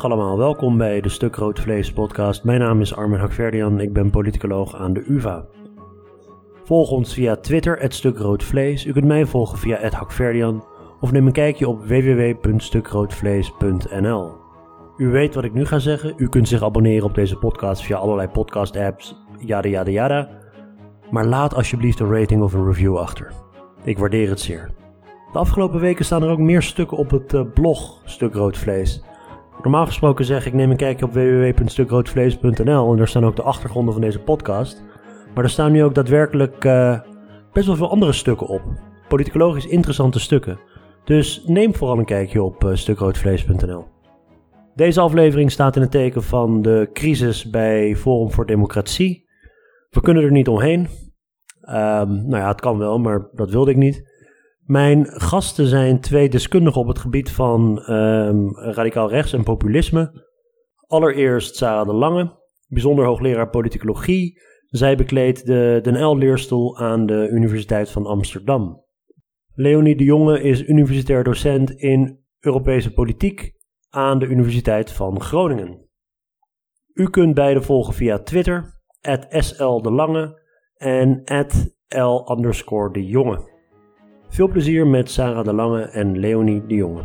Dag welkom bij de Stuk Rood Vlees podcast. Mijn naam is Armin Hakverdian, ik ben politicoloog aan de UvA. Volg ons via Twitter, het Stuk Rood Vlees. U kunt mij volgen via het Hakverdian of neem een kijkje op www.stukroodvlees.nl. U weet wat ik nu ga zeggen. U kunt zich abonneren op deze podcast via allerlei podcast apps, yada yada yada. Maar laat alsjeblieft een rating of een review achter. Ik waardeer het zeer. De afgelopen weken staan er ook meer stukken op het uh, blog Stuk Rood Vlees. Normaal gesproken zeg ik neem een kijkje op www.stukroodvlees.nl en daar staan ook de achtergronden van deze podcast. Maar er staan nu ook daadwerkelijk uh, best wel veel andere stukken op. Politicologisch interessante stukken. Dus neem vooral een kijkje op uh, stukroodvlees.nl. Deze aflevering staat in het teken van de crisis bij Forum voor Democratie. We kunnen er niet omheen. Um, nou ja, het kan wel, maar dat wilde ik niet. Mijn gasten zijn twee deskundigen op het gebied van um, radicaal rechts en populisme. Allereerst Sarah de Lange, bijzonder hoogleraar politicologie. Zij bekleedt de Den L-leerstoel aan de Universiteit van Amsterdam. Leonie de Jonge is universitair docent in Europese politiek aan de Universiteit van Groningen. U kunt beide volgen via Twitter, SL de Lange en L de Jonge. Veel plezier met Sarah de Lange en Leonie de Jonge.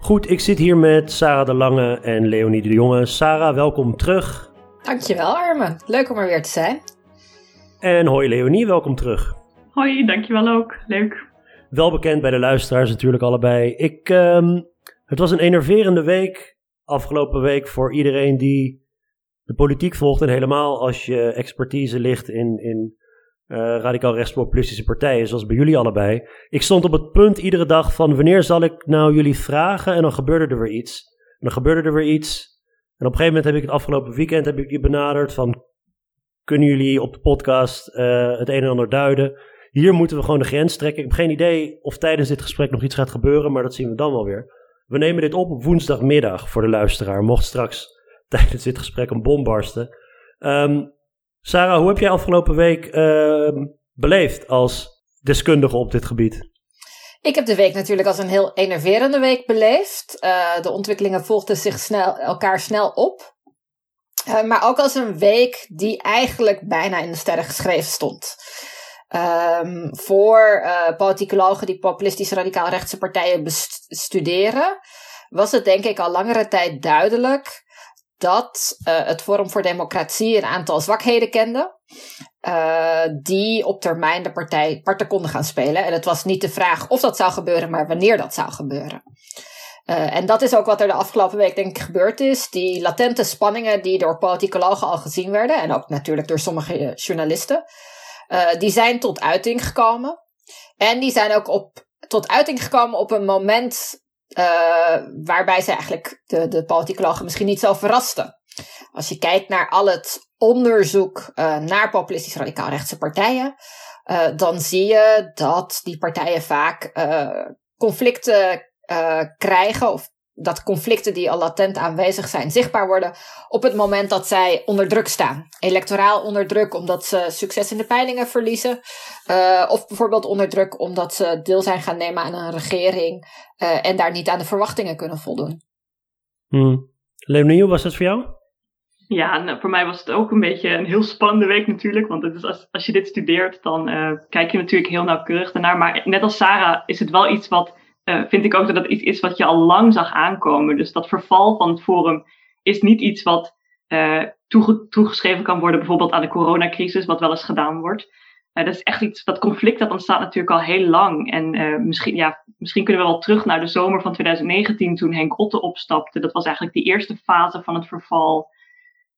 Goed, ik zit hier met Sarah de Lange en Leonie de Jonge. Sarah, welkom terug. Dankjewel Arme, leuk om er weer te zijn. En hoi Leonie, welkom terug. Hoi, dankjewel ook, leuk. Wel bekend bij de luisteraars natuurlijk allebei. Ik, um, het was een enerverende week, afgelopen week, voor iedereen die de politiek volgt. En helemaal als je expertise ligt in, in uh, radicaal rechtspopulistische partijen, zoals bij jullie allebei. Ik stond op het punt iedere dag van wanneer zal ik nou jullie vragen en dan gebeurde er weer iets. En dan gebeurde er weer iets. En op een gegeven moment heb ik het afgelopen weekend heb ik je benaderd van kunnen jullie op de podcast uh, het een en ander duiden. Hier moeten we gewoon de grens trekken. Ik heb geen idee of tijdens dit gesprek nog iets gaat gebeuren, maar dat zien we dan wel weer. We nemen dit op woensdagmiddag voor de luisteraar. Mocht straks tijdens dit gesprek een bom barsten. Um, Sarah, hoe heb jij afgelopen week uh, beleefd als deskundige op dit gebied? Ik heb de week natuurlijk als een heel enerverende week beleefd. Uh, de ontwikkelingen volgden zich snel, elkaar snel op. Uh, maar ook als een week die eigenlijk bijna in de sterren geschreven stond. Um, voor uh, politicologen die populistisch radicaal rechtse partijen bestuderen, was het denk ik al langere tijd duidelijk dat uh, het Forum voor Democratie een aantal zwakheden kende. Uh, die op termijn de partij parten konden gaan spelen. En het was niet de vraag of dat zou gebeuren, maar wanneer dat zou gebeuren. Uh, en dat is ook wat er de afgelopen week denk ik gebeurd is. Die latente spanningen die door politicologen al gezien werden. En ook natuurlijk door sommige journalisten. Die zijn tot uiting gekomen. En die zijn ook op, tot uiting gekomen op een moment uh, waarbij ze eigenlijk de, de politicologen misschien niet zo verrasten. Als je kijkt naar al het onderzoek uh, naar populistisch radicaal rechtse partijen, dan zie je dat die partijen vaak conflicten krijgen of dat conflicten die al latent aanwezig zijn zichtbaar worden op het moment dat zij onder druk staan. Electoraal onder druk omdat ze succes in de peilingen verliezen. Uh, of bijvoorbeeld onder druk omdat ze deel zijn gaan nemen aan een regering uh, en daar niet aan de verwachtingen kunnen voldoen. Hmm. Leonie, hoe was het voor jou? Ja, nou, voor mij was het ook een beetje een heel spannende week natuurlijk. Want het is als, als je dit studeert, dan uh, kijk je natuurlijk heel nauwkeurig daarnaar. Maar net als Sarah is het wel iets wat uh, vind ik ook dat dat iets is wat je al lang zag aankomen. Dus dat verval van het forum is niet iets wat uh, toege toegeschreven kan worden, bijvoorbeeld aan de coronacrisis, wat wel eens gedaan wordt. Uh, dat is echt iets, dat conflict dat ontstaat natuurlijk al heel lang. En misschien, ja, misschien kunnen we wel terug naar de zomer van 2019, toen Henk Otte opstapte. Dat was eigenlijk de eerste fase van het verval.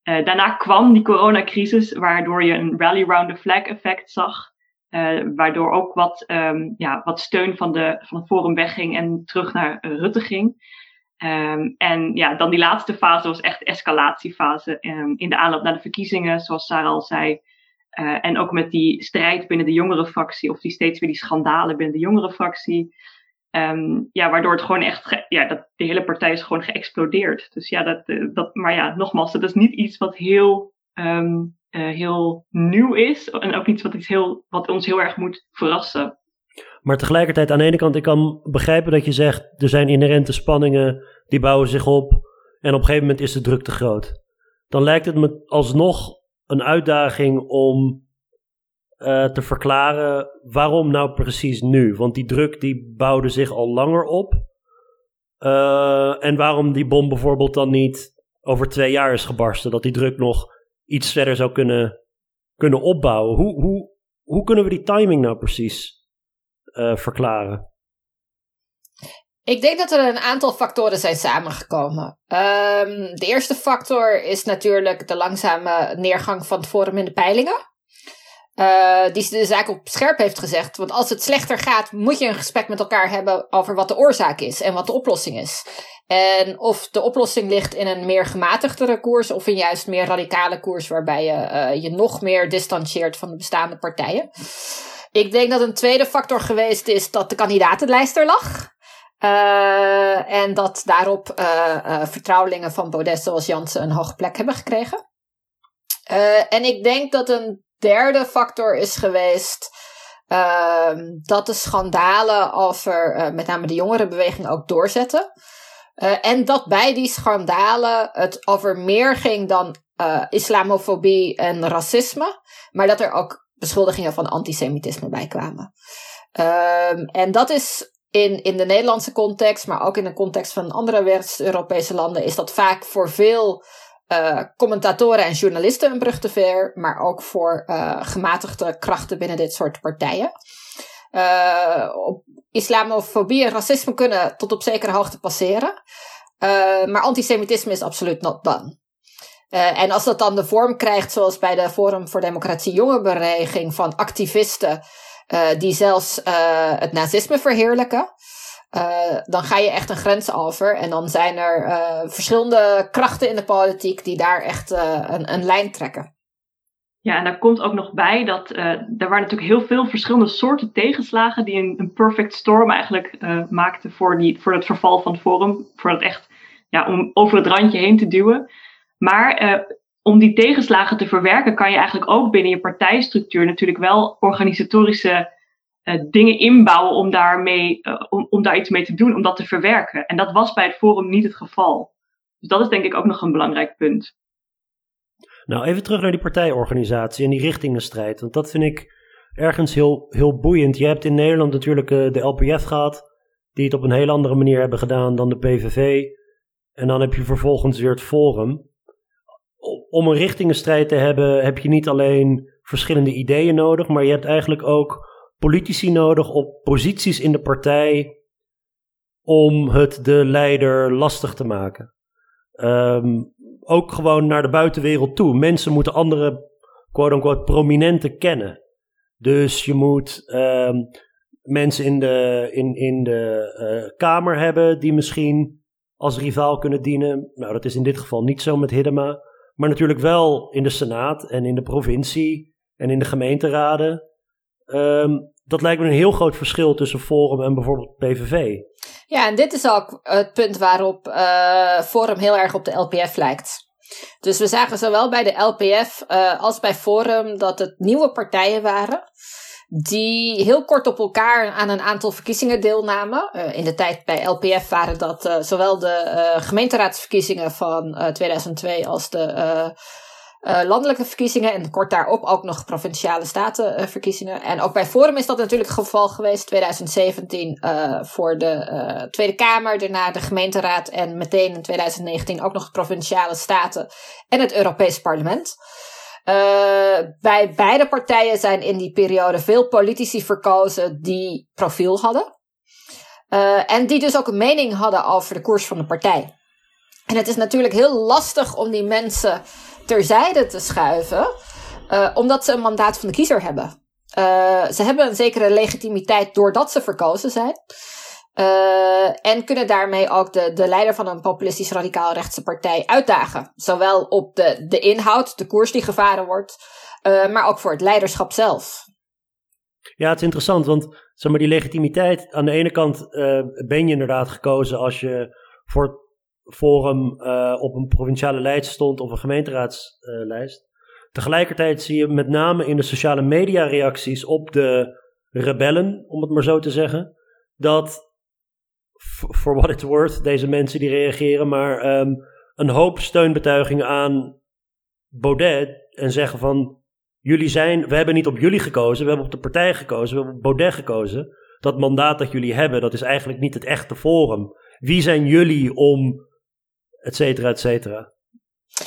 daarna kwam die coronacrisis, waardoor je een rally round the flag effect zag. Uh, waardoor ook wat, um, ja, wat steun van, de, van het Forum wegging en terug naar Rutte ging. Um, en ja, dan die laatste fase was echt escalatiefase um, in de aanloop naar de verkiezingen, zoals Sarah al zei. Uh, en ook met die strijd binnen de jongere fractie, of die steeds weer die schandalen binnen de jongere fractie. Ja, waardoor het gewoon echt, ja, dat, de hele partij is gewoon geëxplodeerd. Dus ja, dat, dat, maar ja, nogmaals, dat is niet iets wat heel ehm, heel nieuw is. En ook iets wat, iets heel, wat ons heel erg moet verrassen. Maar tegelijkertijd, aan de ene kant, ik kan begrijpen dat je zegt, er zijn inherente spanningen, die bouwen zich op. En op een gegeven moment is de druk te groot. Dan lijkt het me alsnog een uitdaging om uh, te verklaren waarom nou precies nu. Want die druk die bouwde zich al langer op. Uh, en waarom die bom bijvoorbeeld dan niet over twee jaar is gebarsten. Dat die druk nog iets verder zou kunnen, kunnen opbouwen. Hoe, hoe, hoe kunnen we die timing nou precies uh, verklaren? Ik denk dat er een aantal factoren zijn samengekomen. Um, de eerste factor is natuurlijk de langzame neergang van het Forum in de peilingen. Uh, die de zaak op scherp heeft gezegd. Want als het slechter gaat, moet je een gesprek met elkaar hebben over wat de oorzaak is en wat de oplossing is. En of de oplossing ligt in een meer gematigdere koers of in juist meer radicale koers, waarbij je uh, je nog meer distancieert van de bestaande partijen. Ik denk dat een tweede factor geweest is dat de kandidatenlijst er lag. Uh, en dat daarop uh, vertrouwelingen van Baudet zoals Jansen een hoge plek hebben gekregen. en ik denk dat een derde factor is geweest ehm, dat de schandalen over met name de jongerenbeweging ook doorzetten. En dat bij die schandalen het over meer ging dan islamofobie en racisme, maar dat er ook beschuldigingen van antisemitisme bij kwamen. Um, en dat is in, in de Nederlandse context, maar ook in de context van andere West-Europese landen, is dat vaak voor veel uh, commentatoren en journalisten een brug te ver, maar ook voor gematigde krachten binnen dit soort partijen. Uh, islamofobie en racisme kunnen tot op zekere hoogte passeren, maar antisemitisme is absoluut not done. en als dat dan de vorm krijgt, zoals bij de Forum voor Democratie Jongerenbeweging, van activisten uh, die zelfs uh, het nazisme verheerlijken. Uh, dan ga je echt een grens over. En dan zijn er verschillende krachten in de politiek die daar echt een, een lijn trekken. Ja, en daar komt ook nog bij dat uh, er waren natuurlijk heel veel verschillende soorten tegenslagen die een, een perfect storm eigenlijk uh, maakten voor, die, voor het verval van het forum. Voor het echt, ja, om over het randje heen te duwen. Maar uh, om die tegenslagen te verwerken, kan je eigenlijk ook binnen je partijstructuur natuurlijk wel organisatorische dingen inbouwen om, daarmee, om, om daar iets mee te doen, om dat te verwerken. En dat was bij het Forum niet het geval. Dus dat is denk ik ook nog een belangrijk punt. Nou, even terug naar die partijorganisatie en die richtingenstrijd. Want dat vind ik ergens heel, heel boeiend. Je hebt in Nederland natuurlijk uh, de LPF gehad, die het op een heel andere manier hebben gedaan dan de PVV. En dan heb je vervolgens weer het Forum om een richtingenstrijd te hebben, heb je niet alleen verschillende ideeën nodig, maar je hebt eigenlijk ook politici nodig op posities in de partij om het de leider lastig te maken. Um, ook gewoon naar de buitenwereld toe. Mensen moeten andere, quote-unquote, prominenten kennen. Dus je moet um, mensen in de, in, in de uh, Kamer hebben die misschien als rivaal kunnen dienen. Nou, dat is in dit geval niet zo met Hiddema. Maar natuurlijk wel in de Senaat en in de provincie en in de gemeenteraden. Um, dat lijkt me een heel groot verschil tussen Forum en bijvoorbeeld PVV. Ja, en dit is ook het punt waarop uh, Forum heel erg op de LPF lijkt. Dus we zagen zowel bij de LPF uh, als bij Forum dat het nieuwe partijen waren die heel kort op elkaar aan een aantal verkiezingen deelnamen. Uh, in de tijd bij LPF waren dat zowel de gemeenteraadsverkiezingen van 2002 als de landelijke verkiezingen. En kort daarop ook nog provinciale statenverkiezingen. en ook bij Forum is dat natuurlijk het geval geweest. 2017 voor de Tweede Kamer, daarna de gemeenteraad en meteen in 2019 ook nog provinciale staten en het Europees Parlement. Bij beide partijen zijn in die periode veel politici verkozen die profiel hadden. En die dus ook een mening hadden over de koers van de partij. En het is natuurlijk heel lastig om die mensen terzijde te schuiven, uh, omdat ze een mandaat van de kiezer hebben. ze hebben een zekere legitimiteit doordat ze verkozen zijn. Uh, en kunnen daarmee ook de, de leider van een populistisch radicaal rechtse partij uitdagen. Zowel op de, de inhoud, de koers die gevaren wordt, maar ook voor het leiderschap zelf. Ja, het is interessant, want zeg maar, die legitimiteit, aan de ene kant ben je inderdaad gekozen als je voor forum op een provinciale lijst stond of een gemeenteraadslijst. Tegelijkertijd zie je met name in de sociale media reacties op de rebellen, om het maar zo te zeggen, dat for what it's worth, deze mensen die reageren, maar ehm, een hoop steunbetuigingen aan Baudet en zeggen van jullie zijn, we hebben niet op jullie gekozen, we hebben op de partij gekozen, we hebben op Baudet gekozen. Dat mandaat dat jullie hebben, dat is eigenlijk niet het echte forum. Wie zijn jullie om, et cetera, et cetera.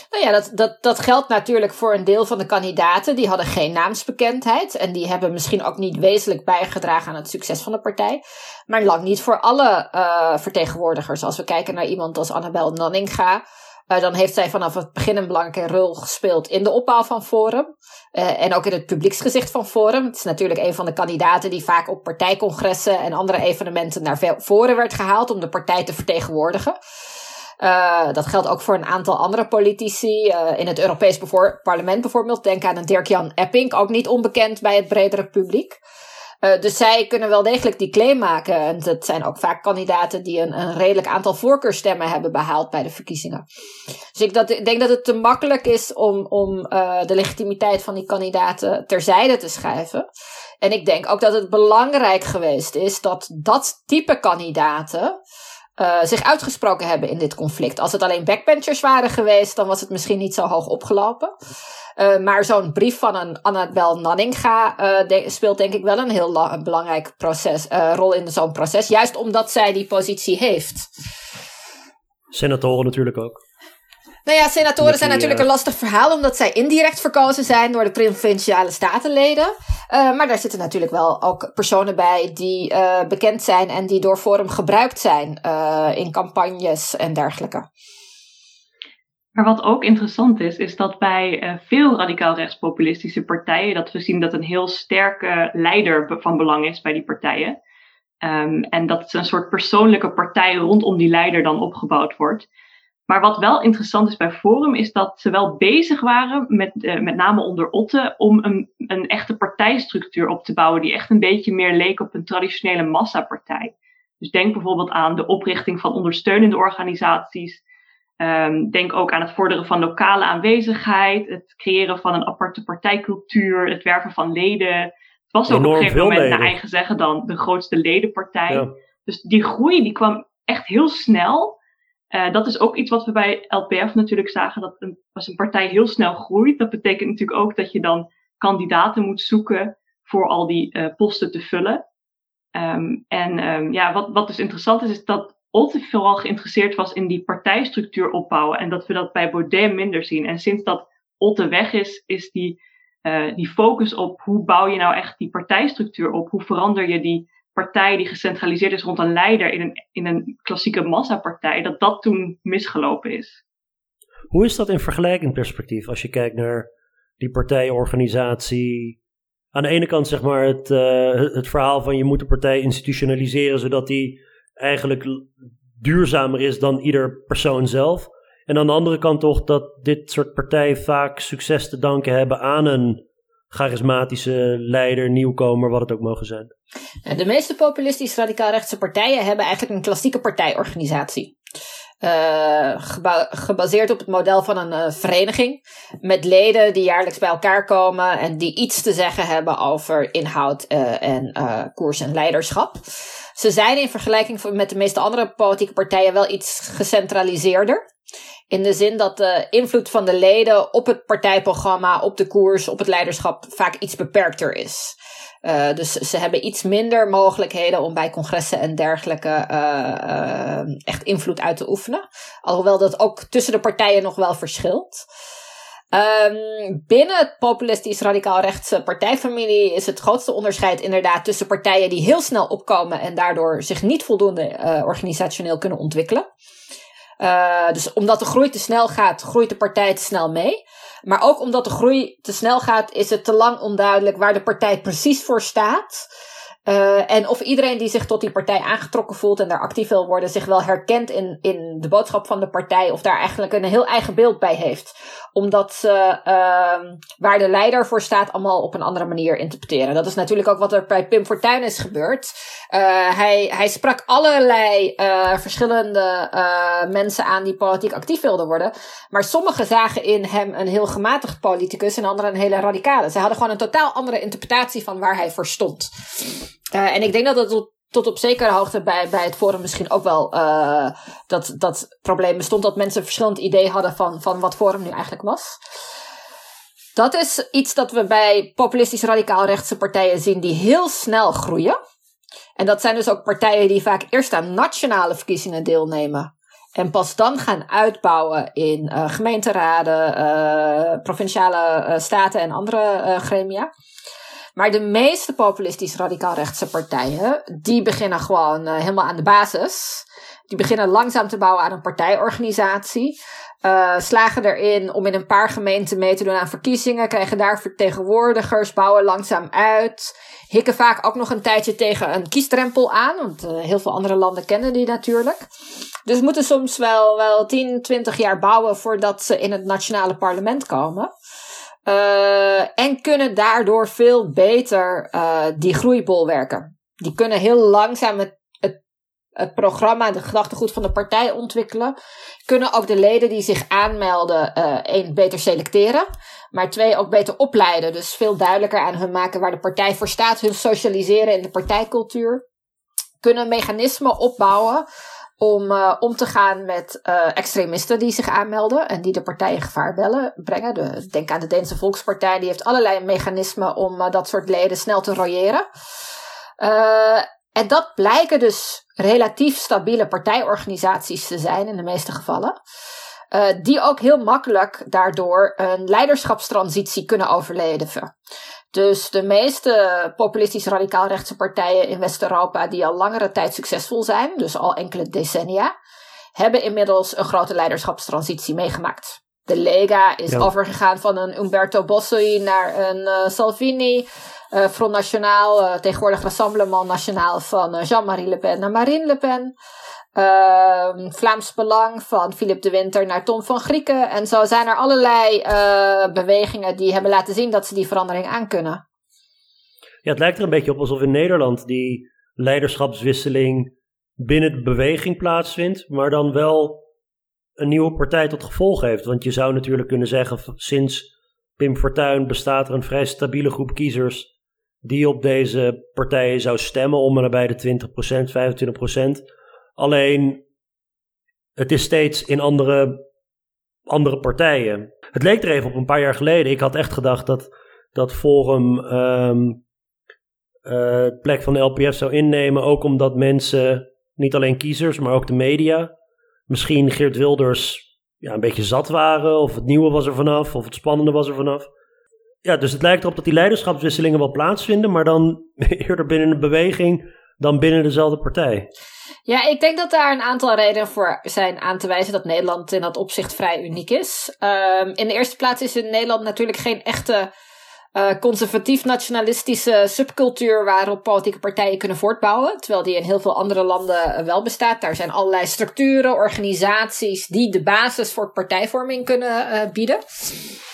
Nou ja, dat, dat, dat geldt natuurlijk voor een deel van de kandidaten. Die hadden geen naamsbekendheid. En die hebben misschien ook niet wezenlijk bijgedragen aan het succes van de partij. Maar lang niet voor alle uh, vertegenwoordigers. Als we kijken naar iemand als Annabel Nanninga. Uh, dan heeft zij vanaf het begin een belangrijke rol gespeeld in de opbouw van Forum. Uh, en ook in het publieksgezicht van Forum. Het is natuurlijk een van de kandidaten die vaak op partijcongressen en andere evenementen naar voren werd gehaald om de partij te vertegenwoordigen. Uh, dat geldt ook voor een aantal andere politici. Uh, in het Europees parlement bijvoorbeeld. Denk aan een Dirk-Jan Epping, ook niet onbekend bij het bredere publiek. Uh, dus zij kunnen wel degelijk die claim maken. En dat zijn ook vaak kandidaten die een, een redelijk aantal voorkeurstemmen hebben behaald bij de verkiezingen. Dus ik, dat, ik denk dat het te makkelijk is om, om de legitimiteit van die kandidaten terzijde te schuiven. En ik denk ook dat het belangrijk geweest is dat dat type kandidaten uh, zich uitgesproken hebben in dit conflict. Als het alleen backbenchers waren geweest, dan was het misschien niet zo hoog opgelopen. Uh, maar zo'n brief van een Annabel Nanninga uh, speelt denk ik wel een heel belangrijk proces, rol in zo'n proces. Juist omdat zij die positie heeft. Senatoren natuurlijk ook. Nou ja, senatoren zijn natuurlijk een lastig verhaal, omdat zij indirect verkozen zijn door de provinciale statenleden. Uh, maar daar zitten natuurlijk wel ook personen bij die uh, bekend zijn en die door Forum gebruikt zijn uh, in campagnes en dergelijke. Maar wat ook interessant is, is dat bij veel radicaal rechtspopulistische partijen, dat we zien dat een heel sterke leider van belang is bij die partijen. Um, en dat een soort persoonlijke partij rondom die leider dan opgebouwd wordt. Maar wat wel interessant is bij Forum, is dat ze wel bezig waren, met, uh, met name onder Otte, om een, een echte partijstructuur op te bouwen die echt een beetje meer leek op een traditionele massapartij. Dus denk bijvoorbeeld aan de oprichting van ondersteunende organisaties. Um, denk ook aan het vorderen van lokale aanwezigheid, het creëren van een aparte partijcultuur, het werven van leden. Het was ook op een gegeven moment, naar eigen zeggen, dan de grootste ledenpartij. Ja. Dus die groei die kwam echt heel snel. Uh, dat is ook iets wat we bij LPF natuurlijk zagen, dat een, als een partij heel snel groeit, dat betekent natuurlijk ook dat je dan kandidaten moet zoeken voor al die uh, posten te vullen. Um, en um, ja, wat, wat dus interessant is, is dat Otte vooral geïnteresseerd was in die partijstructuur opbouwen en dat we dat bij Baudet minder zien. En sinds dat Otte weg is, is die, uh, die focus op hoe bouw je nou echt die partijstructuur op, hoe verander je die partij die gecentraliseerd is rond een leider in een, in een klassieke massapartij, dat dat toen misgelopen is. Hoe is dat in vergelijkend perspectief als je kijkt naar die partijorganisatie? Aan de ene kant zeg maar het, uh, het verhaal van je moet de partij institutionaliseren zodat die eigenlijk duurzamer is dan ieder persoon zelf. En aan de andere kant toch dat dit soort partijen vaak succes te danken hebben aan een charismatische leider, nieuwkomer, wat het ook mogen zijn. De meeste populistisch radicaal-rechtse partijen hebben eigenlijk een klassieke partijorganisatie. Geba gebaseerd op het model van een uh, vereniging. Met leden die jaarlijks bij elkaar komen en die iets te zeggen hebben over inhoud en koers en leiderschap. Ze zijn in vergelijking met de meeste andere politieke partijen wel iets gecentraliseerder. In de zin dat de invloed van de leden op het partijprogramma, op de koers, op het leiderschap vaak iets beperkter is. Uh, dus ze hebben iets minder mogelijkheden om bij congressen en dergelijke uh, uh, echt invloed uit te oefenen. Alhoewel dat ook tussen de partijen nog wel verschilt. Um, binnen het populistisch radicaal-rechtse partijfamilie is het grootste onderscheid inderdaad tussen partijen die heel snel opkomen en daardoor zich niet voldoende organisationeel kunnen ontwikkelen. Uh, dus omdat de groei te snel gaat, groeit de partij te snel mee. Maar ook omdat de groei te snel gaat, is het te lang onduidelijk waar de partij precies voor staat. Uh, en of iedereen die zich tot die partij aangetrokken voelt en daar actief wil worden, zich wel herkent in, in de boodschap van de partij, of daar eigenlijk een heel eigen beeld bij heeft. Omdat ze uh, waar de leider voor staat, allemaal op een andere manier interpreteren. Dat is natuurlijk ook wat er bij Pim Fortuyn is gebeurd. Uh, hij, hij sprak allerlei uh, verschillende mensen aan die politiek actief wilden worden. Maar sommigen zagen in hem een heel gematigd politicus en anderen een hele radicale. Ze hadden gewoon een totaal andere interpretatie van waar hij voor stond. En ik denk dat dat tot, op zekere hoogte bij, bij het Forum misschien ook wel uh, dat, dat probleem bestond. Dat mensen een verschillend idee hadden van, van wat Forum nu eigenlijk was. Dat is iets dat we bij populistisch radicaal rechtse partijen zien die heel snel groeien. En dat zijn dus ook partijen die vaak eerst aan nationale verkiezingen deelnemen. En pas dan gaan uitbouwen in uh, gemeenteraden, uh, provinciale staten en andere gremia. Maar de meeste populistisch radicaal-rechtse partijen, die beginnen gewoon uh, helemaal aan de basis. Die beginnen langzaam te bouwen aan een partijorganisatie. Uh, slagen erin om in een paar gemeenten mee te doen aan verkiezingen. Krijgen daar vertegenwoordigers, bouwen langzaam uit. Hikken vaak ook nog een tijdje tegen een kiesdrempel aan. Want uh, heel veel andere landen kennen die natuurlijk. Dus moeten soms wel, wel 10, 20 jaar bouwen voordat ze in het nationale parlement komen. Uh, en kunnen daardoor veel beter uh, die groeibol werken. Die kunnen heel langzaam het, het, programma de gedachtegoed van de partij ontwikkelen. Kunnen ook de leden die zich aanmelden, één, beter selecteren. Maar twee, ook beter opleiden. Dus veel duidelijker aan hun maken waar de partij voor staat. Hun socialiseren in de partijcultuur. Kunnen mechanismen opbouwen om uh, om te gaan met uh, extremisten die zich aanmelden en die de partij in gevaar bellen, brengen. De, denk aan de Deense Volkspartij, die heeft allerlei mechanismen om uh, dat soort leden snel te royeren. en dat blijken dus relatief stabiele partijorganisaties te zijn in de meeste gevallen. die ook heel makkelijk daardoor een leiderschapstransitie kunnen overleven. Dus de meeste populistisch radicaal-rechtse partijen in West-Europa, die al langere tijd succesvol zijn, dus al enkele decennia, hebben inmiddels een grote leiderschapstransitie meegemaakt. De Lega is overgegaan van een Umberto Bossi naar een uh, Salvini. Uh, Front National, uh, tegenwoordig Rassemblement National van Jean-Marie Le Pen naar Marine Le Pen. Uh, Vlaams Belang van Philip de Winter naar Tom van Grieken. En zo zijn er allerlei uh, bewegingen die hebben laten zien dat ze die verandering aankunnen. Ja, het lijkt er een beetje op alsof in Nederland die leiderschapswisseling binnen de beweging plaatsvindt, maar dan wel een nieuwe partij tot gevolg heeft. Want je zou natuurlijk kunnen zeggen, sinds Pim Fortuyn bestaat er een vrij stabiele groep kiezers die op deze partijen zou stemmen om en nabij de 20%, 25%. Alleen, het is steeds in andere, andere partijen. Het leek er even op een paar jaar geleden. Ik had echt gedacht dat, dat Forum um, plek van de LPF zou innemen. Ook omdat mensen, niet alleen kiezers, maar ook de media, misschien Geert Wilders ja, een beetje zat waren. Of het nieuwe was er vanaf, of het spannende was er vanaf. Ja, dus het lijkt erop dat die leiderschapswisselingen wel plaatsvinden, maar dan eerder binnen een beweging dan binnen dezelfde partij. Ja, ik denk dat daar een aantal redenen voor zijn aan te wijzen dat Nederland in dat opzicht vrij uniek is. Um, in de eerste plaats is in Nederland natuurlijk geen echte uh, conservatief-nationalistische subcultuur waarop politieke partijen kunnen voortbouwen. Terwijl die in heel veel andere landen wel bestaat. Daar zijn allerlei structuren, organisaties die de basis voor partijvorming kunnen uh, bieden.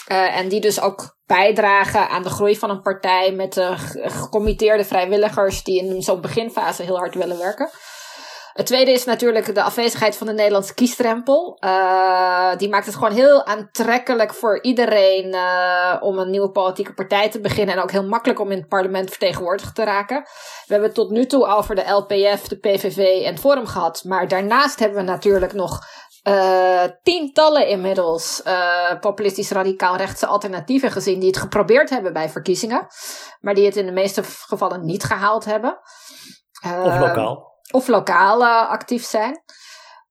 En die dus ook bijdragen aan de groei van een partij met de gecommitteerde vrijwilligers die in zo'n beginfase heel hard willen werken. Het tweede is natuurlijk de afwezigheid van de Nederlandse kiesdrempel. Uh, die maakt het gewoon heel aantrekkelijk voor iedereen uh, om een nieuwe politieke partij te beginnen. En ook heel makkelijk om in het parlement vertegenwoordigd te raken. We hebben het tot nu toe over de LPF, de PVV en Forum gehad. Maar daarnaast hebben we natuurlijk nog uh, tientallen inmiddels uh, populistisch radicaal rechtse alternatieven gezien die het geprobeerd hebben bij verkiezingen, maar die het in de meeste gevallen niet gehaald hebben. Uh, of lokaal of lokaal uh, actief zijn.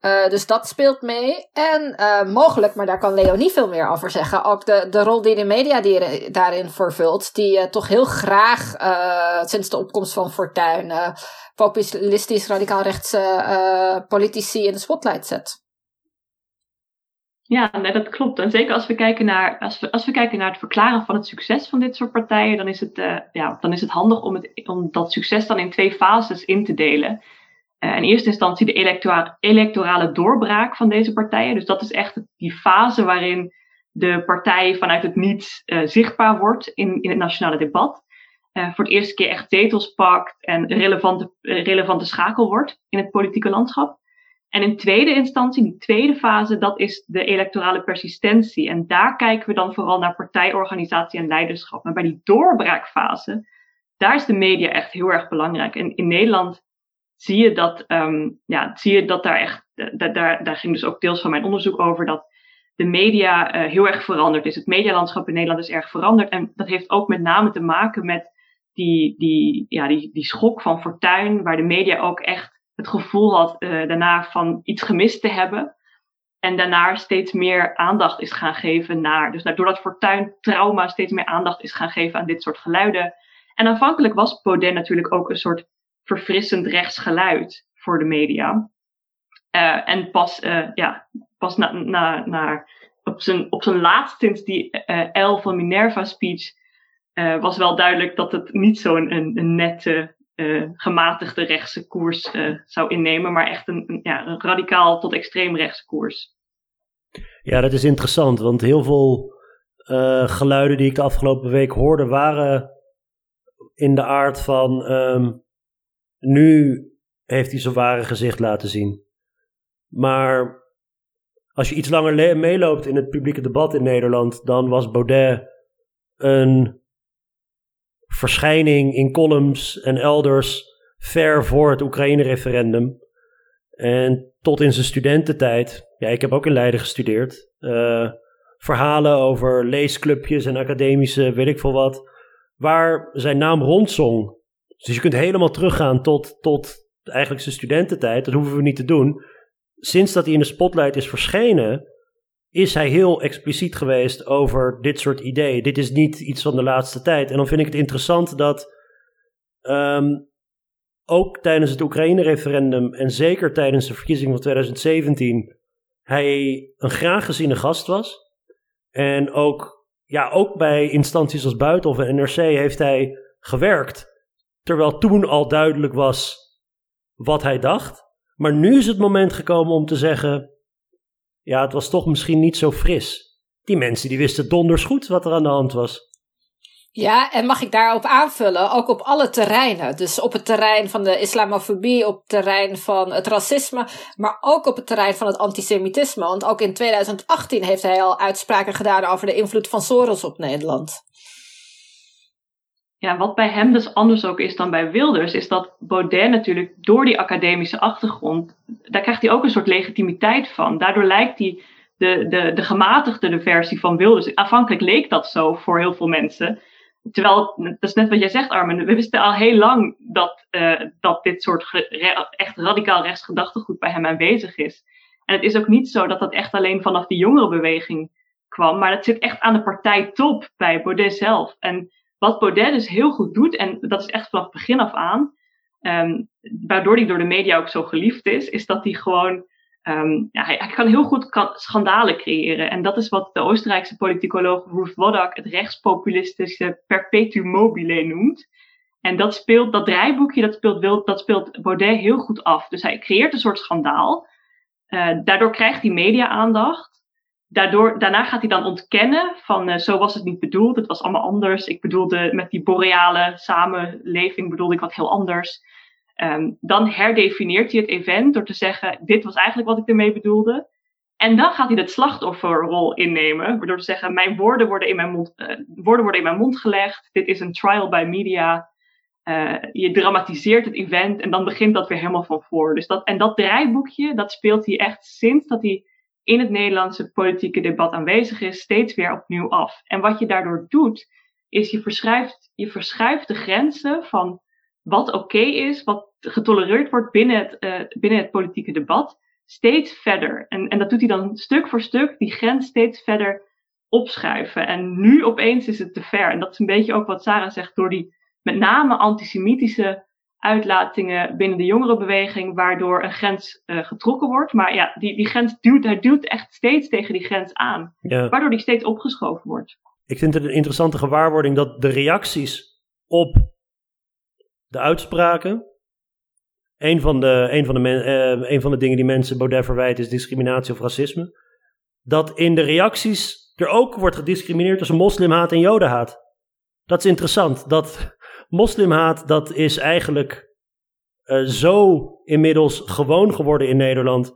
Uh, dus dat speelt mee. En uh, mogelijk, maar daar kan Leonie veel meer over zeggen, ook de, de rol die de media daarin vervult, die toch heel graag sinds de opkomst van Fortuyn populistisch radicaal rechtse politici in de spotlight zet. Ja, nee, dat klopt. En zeker als we, kijken naar, als, we, als we kijken naar het verklaren van het succes van dit soort partijen, dan is het, ja, dan is het handig om, het, om dat succes dan in twee fases in te delen. Uh, in eerste instantie de electora electorale doorbraak van deze partijen. Dus dat is echt die fase waarin de partij vanuit het niets uh, zichtbaar wordt in, in het nationale debat. voor het eerste keer echt zetels pakt en relevante, relevante schakel wordt in het politieke landschap. En in tweede instantie, die tweede fase, dat is de electorale persistentie. En daar kijken we dan vooral naar partijorganisatie en leiderschap. Maar bij die doorbraakfase, daar is de media echt heel erg belangrijk. En in Nederland zie je dat, um, ja, zie je dat daar echt, daar, daar, daar ging dus ook deels van mijn onderzoek over, dat de media uh, heel erg veranderd is. Het medialandschap in Nederland is erg veranderd. En dat heeft ook met name te maken met die, die, ja, die, die schok van fortuin, waar de media ook echt het gevoel had uh, daarna van iets gemist te hebben. En daarna steeds meer aandacht is gaan geven naar. Dus doordat Fortuin trauma steeds meer aandacht is gaan geven aan dit soort geluiden. En aanvankelijk was Baudet natuurlijk ook een soort verfrissend rechtsgeluid voor de media. Uh, en pas, uh, ja, pas na, na, na, op, zijn, op zijn laatst, sinds die uh, L van Minerva speech, was wel duidelijk dat het niet zo'n een, een nette gematigde rechtse koers zou innemen, maar echt een, een, ja, een radicaal tot extreem rechtse koers. Ja, dat is interessant, want heel veel geluiden die ik de afgelopen week hoorde waren in de aard van um, nu heeft hij zijn ware gezicht laten zien. Maar als je iets langer meeloopt in het publieke debat in Nederland, dan was Baudet een verschijning in columns en elders ver voor het Oekraïne-referendum. En tot in zijn studententijd, ja, ik heb ook in Leiden gestudeerd, uh, verhalen over leesclubjes en academische weet ik veel wat, waar zijn naam rondzong. Dus je kunt helemaal teruggaan tot, tot eigenlijk zijn studententijd, dat hoeven we niet te doen. Sinds dat hij in de spotlight is verschenen, is hij heel expliciet geweest over dit soort ideeën. Dit is niet iets van de laatste tijd. En dan vind ik het interessant dat um, ook tijdens het Oekraïne-referendum en zeker tijdens de verkiezingen van 2017 hij een graag geziene gast was. En ook, ja, ook bij instanties als Buitenhof en NRC heeft hij gewerkt. Terwijl toen al duidelijk was wat hij dacht. Maar nu is het moment gekomen om te zeggen: ja, het was toch misschien niet zo fris. Die mensen die wisten donders goed wat er aan de hand was. Ja, en mag ik daarop aanvullen, ook op alle terreinen. Dus op het terrein van de islamofobie, op het terrein van het racisme, maar ook op het terrein van het antisemitisme. Want ook in 2018 heeft hij al uitspraken gedaan over de invloed van Soros op Nederland. Ja, wat bij hem dus anders ook is dan bij Wilders, is dat Baudet natuurlijk door die academische achtergrond, daar krijgt hij ook een soort legitimiteit van. Daardoor lijkt hij de, de, de gematigde versie van Wilders. Aanvankelijk leek dat zo voor heel veel mensen. Terwijl, dat is net wat jij zegt, Armin, we wisten al heel lang dat, uh, dat dit soort echt radicaal rechtsgedachtegoed bij hem aanwezig is. En het is ook niet zo dat dat echt alleen vanaf de jongerenbeweging kwam, maar dat zit echt aan de partijtop bij Baudet zelf. En wat Baudet dus heel goed doet, en dat is echt vanaf het begin af aan, um, waardoor hij door de media ook zo geliefd is, is dat hij gewoon, um, ja, hij, kan heel goed kan, schandalen creëren. En dat is wat de Oostenrijkse politicoloog Ruth Wodak het rechtspopulistische perpetuum mobile noemt. En dat speelt, dat draaiboekje, dat speelt, dat speelt Baudet heel goed af. Dus hij creëert een soort schandaal. Uh, daardoor krijgt hij media-aandacht daardoor, daarna gaat hij dan ontkennen van uh, zo was het niet bedoeld, het was allemaal anders. Ik bedoelde met die boreale samenleving bedoelde ik wat heel anders. Um, dan herdefinieert hij het event door te zeggen, dit was eigenlijk wat ik ermee bedoelde. En dan gaat hij de slachtofferrol innemen, waardoor te zeggen, mijn woorden worden in mijn mond, uh, woorden worden in mijn mond gelegd. Dit is een trial by media. Uh, je dramatiseert het event en dan begint dat weer helemaal van voor. Dus dat, en dat draaiboekje, dat speelt hij echt sinds dat hij in het Nederlandse politieke debat aanwezig is, steeds weer opnieuw af. En wat je daardoor doet, is je verschuift, je verschuift de grenzen van wat oké is, wat getolereerd wordt binnen het, uh, binnen het politieke debat, steeds verder. En, en dat doet hij dan stuk voor stuk, die grens steeds verder opschuiven. En nu opeens is het te ver. En dat is een beetje ook wat Sarah zegt, door die met name antisemitische uitlatingen binnen de jongerenbeweging, waardoor een grens uh, getrokken wordt. Maar ja, die, die grens duwt, hij duwt echt steeds tegen die grens aan, Ja. waardoor die steeds opgeschoven wordt. Ik vind het een interessante gewaarwording dat de reacties op de uitspraken. Een van de, een van de, men- eh, een van de dingen die mensen Baudet verwijten is discriminatie of racisme. Dat in de reacties er ook wordt gediscrimineerd tussen moslimhaat en jodenhaat. Dat is interessant. Dat moslimhaat, dat is eigenlijk eh, zo inmiddels gewoon geworden in Nederland.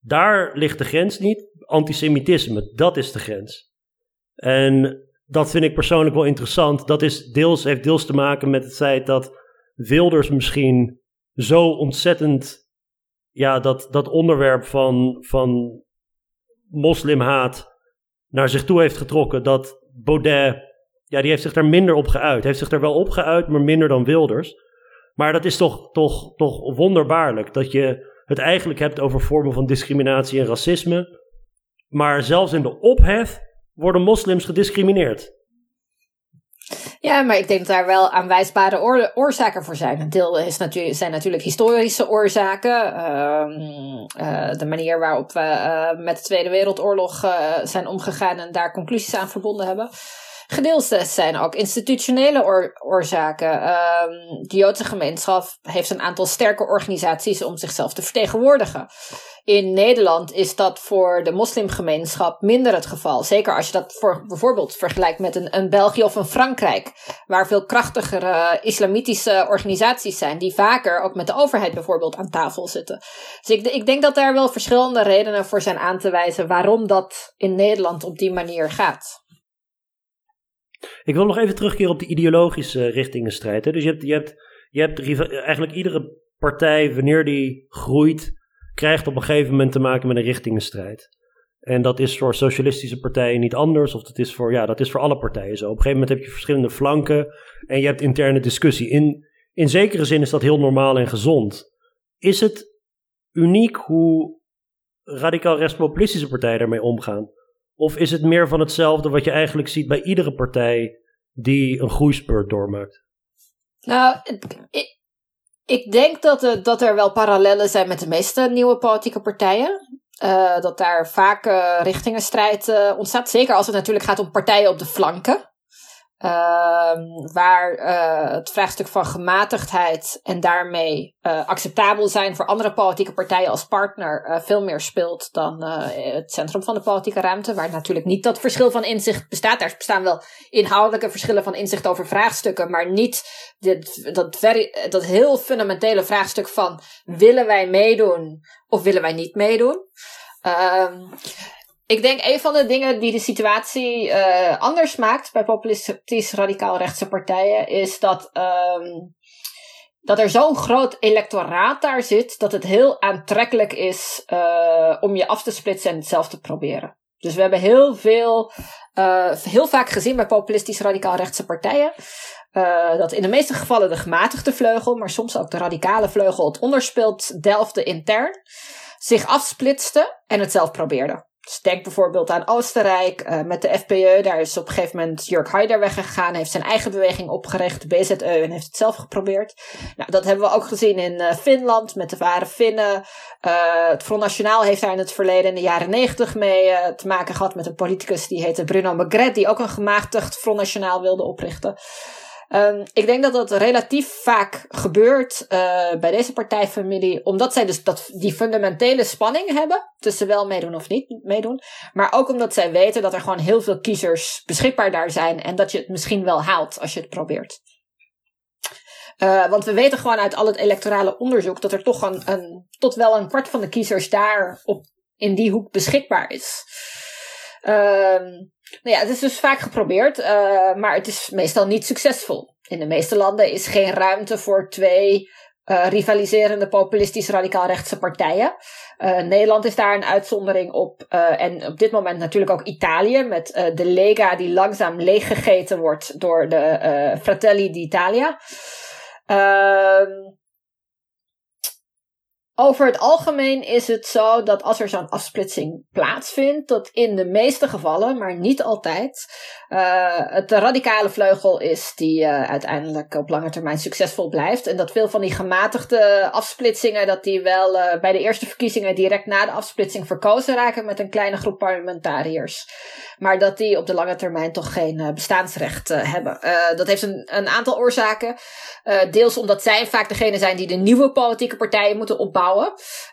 Daar ligt de grens niet. Antisemitisme, dat is de grens. En dat vind ik persoonlijk wel interessant. Dat is deels, heeft deels te maken met het feit dat Wilders misschien zo ontzettend ja, dat, dat onderwerp van, van moslimhaat naar zich toe heeft getrokken. Dat Baudet, ja, die heeft zich daar minder op geuit. Heeft zich daar wel op geuit, maar minder dan Wilders. Maar dat is toch, toch, toch wonderbaarlijk dat je het eigenlijk hebt over vormen van discriminatie en racisme. Maar zelfs in de ophef worden moslims gediscrimineerd. Ja, maar ik denk dat daar wel aanwijsbare oor- oorzaken voor zijn. Een deel is zijn natuurlijk historische oorzaken. Ehm, eh, de manier waarop we eh, met de Tweede Wereldoorlog eh, zijn omgegaan en daar conclusies aan verbonden hebben. Gedeeltes zijn ook institutionele oor- oorzaken. Ehm, de Joodse gemeenschap heeft een aantal sterke organisaties om zichzelf te vertegenwoordigen. In Nederland is dat voor de moslimgemeenschap minder het geval. Zeker als je dat voor, bijvoorbeeld vergelijkt met een, een België of een Frankrijk, waar veel krachtigere islamitische organisaties zijn, die vaker ook met de overheid bijvoorbeeld aan tafel zitten. Dus ik, ik denk dat daar wel verschillende redenen voor zijn aan te wijzen waarom dat in Nederland op die manier gaat. Ik wil nog even terugkeren op de ideologische richtingenstrijd. Hè. Dus je hebt, je hebt, je hebt eigenlijk iedere partij, wanneer die groeit, krijgt op een gegeven moment te maken met een richtingenstrijd. En dat is voor socialistische partijen niet anders, of dat is voor, ja, dat is voor alle partijen zo. Op een gegeven moment heb je verschillende flanken en je hebt interne discussie. In, in zekere zin is dat heel normaal en gezond. Is het uniek hoe radicaal rechtspopulistische partijen daarmee omgaan? Of is het meer van hetzelfde wat je eigenlijk ziet bij iedere partij die een groeispurt doormaakt? Nou, ik, ik denk dat, er- dat er wel parallellen zijn met de meeste nieuwe politieke partijen. Eh, dat daar vaak eh, richtingenstrijd eh, ontstaat. Zeker als het natuurlijk gaat om partijen op de flanken. Ehm, waar eh, het vraagstuk van gematigdheid en daarmee eh, acceptabel zijn voor andere politieke partijen als partner eh, veel meer speelt dan het centrum van de politieke ruimte. Waar natuurlijk niet dat verschil van inzicht bestaat. Daar bestaan wel inhoudelijke verschillen van inzicht over vraagstukken, maar niet dit, dat, dat heel fundamentele vraagstuk van willen wij meedoen of willen wij niet meedoen. Ehm, ik denk een van de dingen die de situatie eh, anders maakt bij populistisch radicaal rechtse partijen is dat, ehm, dat er zo'n groot electoraat daar zit dat het heel aantrekkelijk is eh, om je af te splitsen en het zelf te proberen. Dus we hebben heel veel, eh, heel vaak gezien bij populistisch radicaal rechtse partijen. eh, dat in de meeste gevallen de gematigde vleugel, maar soms ook de radicale vleugel, het onderspeelt delfde intern, zich afsplitste en het zelf probeerde. Denk bijvoorbeeld aan Oostenrijk eh, met de FPE. Daar is op een gegeven moment Jörg Haider weggegaan. Heeft zijn eigen beweging opgericht, de BZE, en heeft het zelf geprobeerd. Nou, dat hebben we ook gezien in eh, Finland met de ware Finnen. Eh, het Front Nationaal heeft daar in het verleden in de jaren negentig mee te maken gehad met een politicus die heette Bruno Magret. Die ook een gematigd Front Nationaal wilde oprichten. Um, ik denk dat dat relatief vaak gebeurt uh, bij deze partijfamilie, omdat zij dus dat, die fundamentele spanning hebben tussen wel meedoen of niet meedoen, maar ook omdat zij weten dat er gewoon heel veel kiezers beschikbaar daar zijn en dat je het misschien wel haalt als je het probeert. Uh, want we weten gewoon uit al het electorale onderzoek dat er toch een, een tot wel een kwart van de kiezers daar op, in die hoek beschikbaar is. Um, nou ja, het is dus vaak geprobeerd, uh, maar het is meestal niet succesvol. In de meeste landen is geen ruimte voor twee uh, rivaliserende populistisch radicaal-rechtse partijen. Uh, Nederland is daar een uitzondering op. en op dit moment natuurlijk ook Italië met de Lega die langzaam leeggegeten wordt door de Fratelli d'Italia. Ehm, over het algemeen is het zo dat als er zo'n afsplitsing plaatsvindt, dat in de meeste gevallen, maar niet altijd, uh, het radicale vleugel is die uh, uiteindelijk op lange termijn succesvol blijft. En dat veel van die gematigde afsplitsingen, dat die wel uh, bij de eerste verkiezingen direct na de afsplitsing verkozen raken met een kleine groep parlementariërs. Maar dat die op de lange termijn toch geen bestaansrecht hebben. dat heeft een, een aantal oorzaken. deels omdat zij vaak degene zijn die de nieuwe politieke partijen moeten opbouwen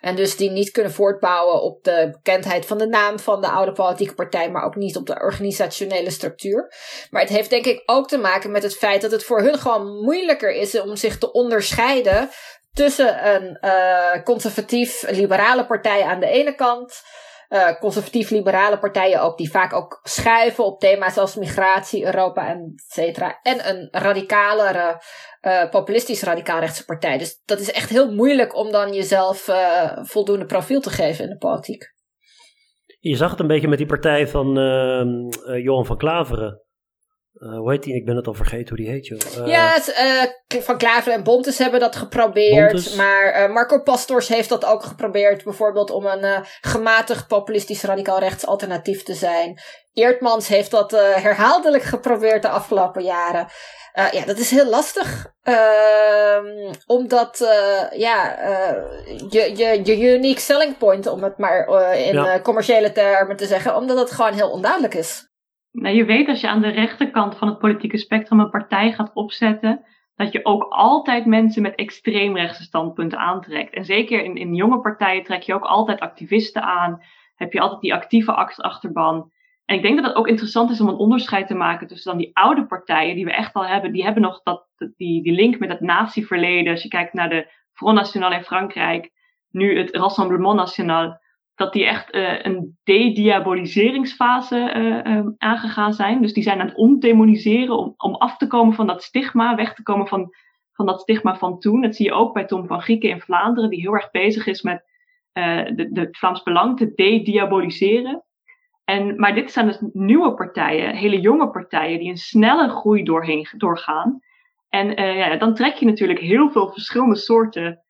en dus die niet kunnen voortbouwen op de bekendheid van de naam van de oude politieke partij, maar ook niet op de organisationele structuur. Maar het heeft denk ik ook te maken met het feit dat het voor hun gewoon moeilijker is om zich te onderscheiden tussen een uh, conservatief-liberale partij aan de ene kant uh, conservatief-liberale partijen ook, die vaak ook schuiven op thema's als migratie, Europa en et cetera. En een radicalere, uh, populistisch radicaal-rechtse partij. Dus dat is echt heel moeilijk om dan jezelf uh, voldoende profiel te geven in de politiek. Je zag het een beetje met die partij van uh, Johan van Klaveren. Uh, hoe heet die? Ik ben het al vergeten hoe die heet, joh. Uh, ja, uh, Van Klaver en Bontes hebben dat geprobeerd. Bontes. Maar Marco Pastors heeft dat ook geprobeerd. Bijvoorbeeld om een gematigd populistisch radicaal rechts alternatief te zijn. Eertmans heeft dat herhaaldelijk geprobeerd de afgelopen jaren. ja, dat is heel lastig. Ehm, omdat, ja, je, je, je unique selling point, om het maar in ja. commerciële termen te zeggen. Omdat het gewoon heel onduidelijk is. Nou, je weet als je aan de rechterkant van het politieke spectrum een partij gaat opzetten, dat je ook altijd mensen met extreemrechtse standpunten aantrekt. En zeker in, in jonge partijen trek je ook altijd activisten aan. Heb je altijd die actieve achterban. En ik denk dat het ook interessant is om een onderscheid te maken tussen dan die oude partijen die we echt al hebben. Die hebben nog dat, die, die link met het natieverleden. Als je kijkt naar de Front National in Frankrijk, nu het Rassemblement National dat die echt uh, een dediaboliseringsfase uh, aangegaan zijn. Dus die zijn aan het ondemoniseren om, om af te komen van dat stigma, weg te komen van, van dat stigma van toen. Dat zie je ook bij Tom van Grieken in Vlaanderen, die heel erg bezig is met uh, de, de Vlaams Belang te dediaboliseren. En, maar dit zijn dus nieuwe partijen, hele jonge partijen, die een snelle groei doorheen, doorgaan. En ja, dan trek je natuurlijk heel veel verschillende soorten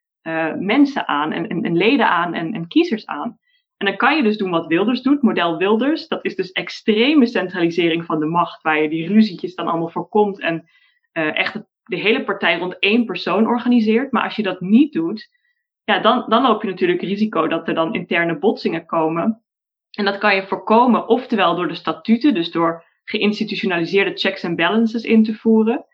mensen aan en, en, en leden aan en, en kiezers aan. En dan kan je dus doen wat Wilders doet, model Wilders. Dat is dus extreme centralisering van de macht, waar je die ruzietjes dan allemaal voorkomt en uh, echt de hele partij rond één persoon organiseert. Maar als je dat niet doet, ja, dan, dan loop je natuurlijk risico dat er dan interne botsingen komen. En dat kan je voorkomen, oftewel door de statuten, dus door geïnstitutionaliseerde checks en balances in te voeren,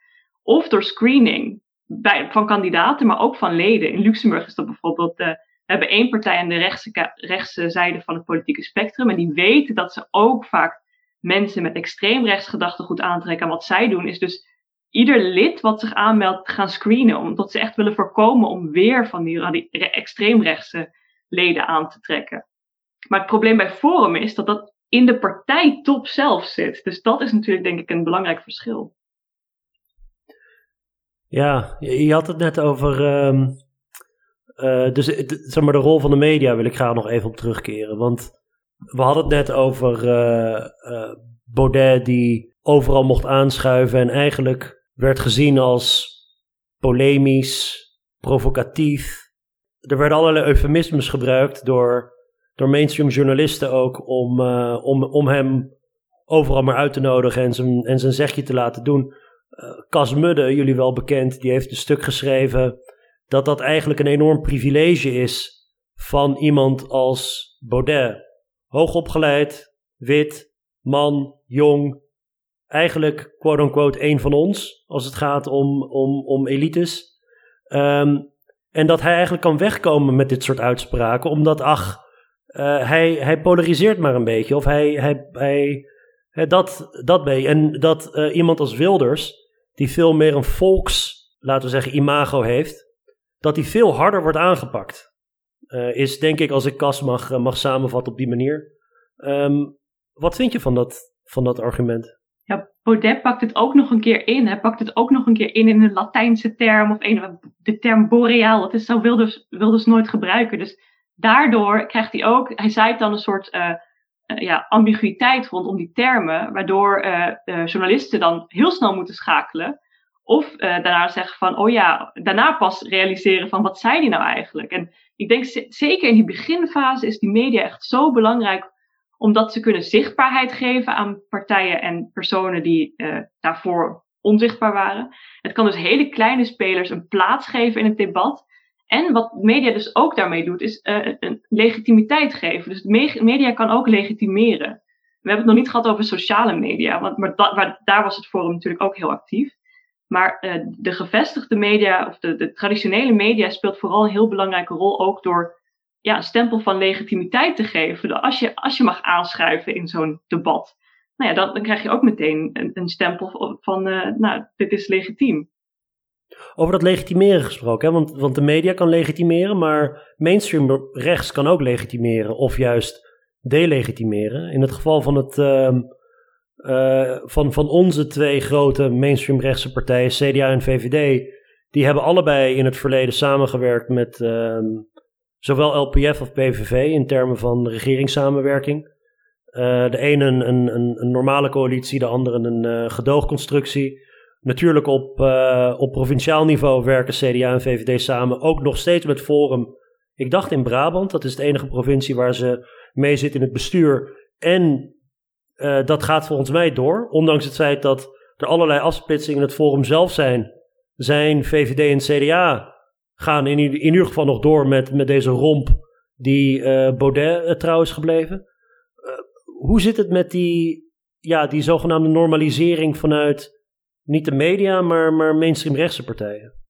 of door screening bij, van kandidaten, maar ook van leden. In Luxemburg is dat bijvoorbeeld de we hebben één partij aan de rechtse, rechtse zijde van het politieke spectrum. En die weten dat ze ook vaak mensen met extreem rechtsgedachtegoed aantrekken. En wat zij doen is dus ieder lid wat zich aanmeldt gaan screenen. Omdat ze echt willen voorkomen om weer van die extreemrechtse leden aan te trekken. Maar het probleem bij Forum is dat dat in de partijtop zelf zit. Dus dat is natuurlijk denk ik een belangrijk verschil. Ja, je had het net over um, uh, dus zeg maar, de rol van de media wil ik graag nog even op terugkeren. Want we hadden het net over uh, uh, Baudet die overal mocht aanschuiven en eigenlijk werd gezien als polemisch, provocatief. Er werden allerlei eufemismes gebruikt door, door mainstream journalisten ook om, om, om hem overal maar uit te nodigen en zijn, en zijn zegje te laten doen. Cas Mudde, jullie wel bekend, die heeft een stuk geschreven dat dat eigenlijk een enorm privilege is van iemand als Baudet. Hoogopgeleid, wit, man, jong, eigenlijk quote-unquote een van ons als het gaat om, om, om elites. Um, en dat hij eigenlijk kan wegkomen met dit soort uitspraken, omdat ach, uh, hij, hij polariseert maar een beetje. Of hij, hij, hij, dat, dat ben En dat uh, iemand als Wilders, die veel meer een volks, laten we zeggen, imago heeft, dat die veel harder wordt aangepakt. Uh, is denk ik, als ik Cas mag, uh, mag samenvatten op die manier. Um, wat vind je van dat, van dat argument? Ja, Baudet pakt het ook nog een keer in. Hij pakt het ook nog een keer in in een Latijnse term of een, de term boreaal. Dat is, zou Wilders, Wilders nooit gebruiken. Dus daardoor krijgt hij ook, hij zaait dan een soort uh, ja, ambiguïteit rondom die termen, waardoor journalisten dan heel snel moeten schakelen of uh, daarna zeggen van, oh ja, daarna pas realiseren van wat zei die nou eigenlijk? En ik denk zeker in die beginfase is die media echt zo belangrijk omdat ze kunnen zichtbaarheid geven aan partijen en personen die uh, daarvoor onzichtbaar waren. Het kan dus hele kleine spelers een plaats geven in het debat. En wat media dus ook daarmee doet, is uh, een legitimiteit geven. Dus media kan ook legitimeren. We hebben het nog niet gehad over sociale media, want maar daar was het forum natuurlijk ook heel actief. Maar uh, de gevestigde media, of de, de traditionele media, speelt vooral een heel belangrijke rol ook door ja, een stempel van legitimiteit te geven. Als je, als je mag aanschuiven in zo'n debat, nou ja, dan, krijg je ook meteen een, een stempel van, uh, nou, dit is legitiem. Over dat legitimeren gesproken, hè? Want, want de media kan legitimeren, maar mainstream rechts kan ook legitimeren of juist delegitimeren. In het geval van, het, uh, uh, van, van onze twee grote mainstream rechtse partijen, CDA en VVD, die hebben allebei in het verleden samengewerkt met ehm, zowel LPF of PVV in termen van regeringssamenwerking. Uh, de ene een, een, een, normale coalitie, de andere een uh, gedoogconstructie. Natuurlijk op, op provinciaal niveau werken CDA en VVD samen. Ook nog steeds met Forum. Ik dacht in Brabant, dat is de enige provincie waar ze mee zit in het bestuur. En dat gaat volgens mij door. Ondanks het feit dat er allerlei afsplitsingen in het Forum zelf zijn. Zijn VVD en CDA gaan in, in ieder geval nog door met, met deze romp die uh, Baudet uh, trouw is gebleven. Hoe zit het met die, ja, die zogenaamde normalisering vanuit niet de media, maar, maar mainstream rechtse partijen?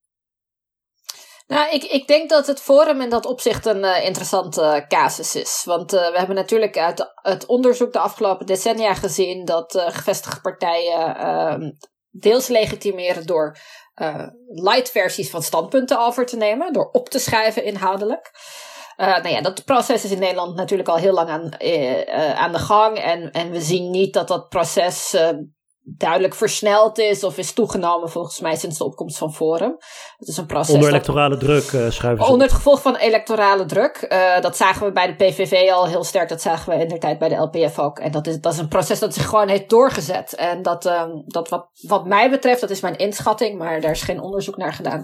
Nou, ik, ik denk dat het Forum in dat opzicht een uh, interessante casus is. Want uh, we hebben natuurlijk uit het onderzoek de afgelopen decennia gezien dat uh, gevestigde partijen ehm, deels legitimeren door light versies van standpunten over te nemen, door op te schrijven inhoudelijk. Uh, nou ja, dat proces is in Nederland natuurlijk al heel lang aan, aan de gang. En, en we zien niet dat dat proces duidelijk versneld is of is toegenomen volgens mij sinds de opkomst van Forum. Het is een proces onder electorale druk uh, schuiven Onder het gevolg van electorale druk. Uh, dat zagen we bij de PVV al heel sterk. Dat zagen we in de tijd bij de LPF ook. En dat is, dat is een proces dat zich gewoon heeft doorgezet. En dat, um, dat wat, wat mij betreft, dat is mijn inschatting, maar daar is geen onderzoek naar gedaan.